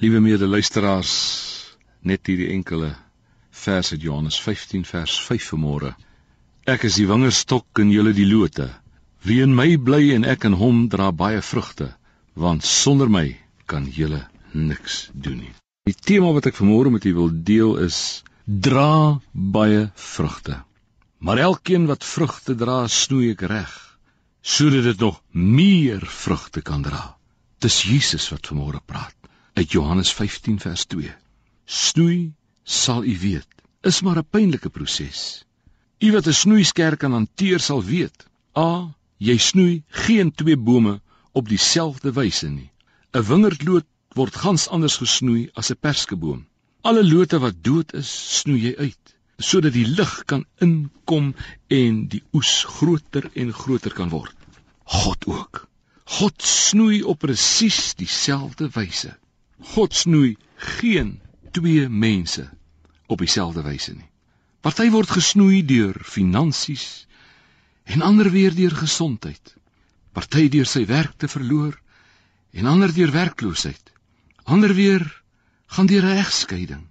Liewe medeluisteraars, net hierdie enkele vers uit Johannes 15 vers 5 vanmôre. Ek is die wingerdstok en julle die lote. Wie in my bly en ek in hom dra baie vrugte, want sonder my kan julle niks doen nie. Die tema wat ek vanmôre met u wil deel is dra baie vrugte. Maar elkeen wat vrugte dra, snoei ek reg sodat dit nog meer vrugte kan dra. Dis Jesus wat vanmôre praat uit Johannes 15 vers 2. Snoei sal u weet, is maar 'n pynlike proses. U wat 'n snoeiskerk kan hanteer sal weet. A, jy snoei geen twee bome op dieselfde wyse nie. 'n Wingerdloot word gans anders gesnoei as 'n perskeboom. Alle lote wat dood is, snoei jy uit sodat die lig kan inkom en die oes groter en groter kan word. God ook. God snoei op presies dieselfde wyse. God snoei geen twee mense op dieselfde wyse nie. Party word gesnoei deur finansies en ander weer deur gesondheid. Party deur sy werk te verloor en ander deur werkloosheid. Ander weer gaan deur 'n egskeiding.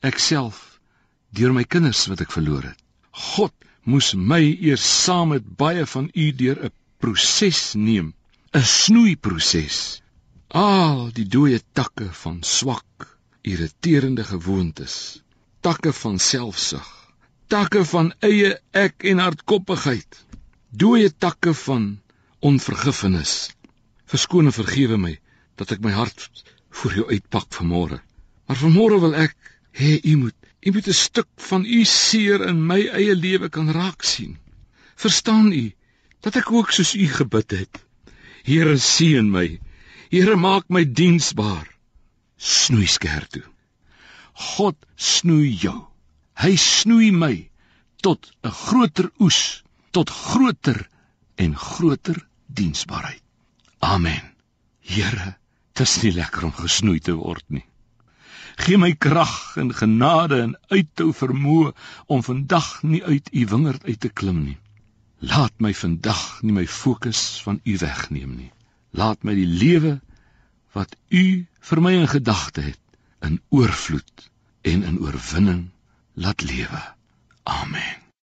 Ek self deur my kinders wat ek verloor het. God moes my eers saam met baie van u deur 'n proses neem, 'n snoeiproses Al die dooie takke van swak, irriterende gewoontes, takke van selfsug, takke van eie ek en hardkoppigheid, dooie takke van onvergifnis. Verskoon en vergewe my dat ek my hart voor jou uitpak vanmôre. Maar vanmôre wil ek hê u moet u moet 'n stuk van u seer in my eie lewe kan raak sien. Verstaan u dat ek ook soos u gebid het? Here seën my Here maak my diensbaar. Snoei skerp toe. God snoei jou. Hy snoei my tot 'n groter oes, tot groter en groter diensbaarheid. Amen. Here, dit is nie lekker om gesnoei te word nie. Gee my krag en genade en uithou vermoë om vandag nie uit u wingerd uit te klim nie. Laat my vandag nie my fokus van u wegneem nie laat my die lewe wat u vir my in gedagte het in oorvloed en in oorwinning laat lewe. Amen.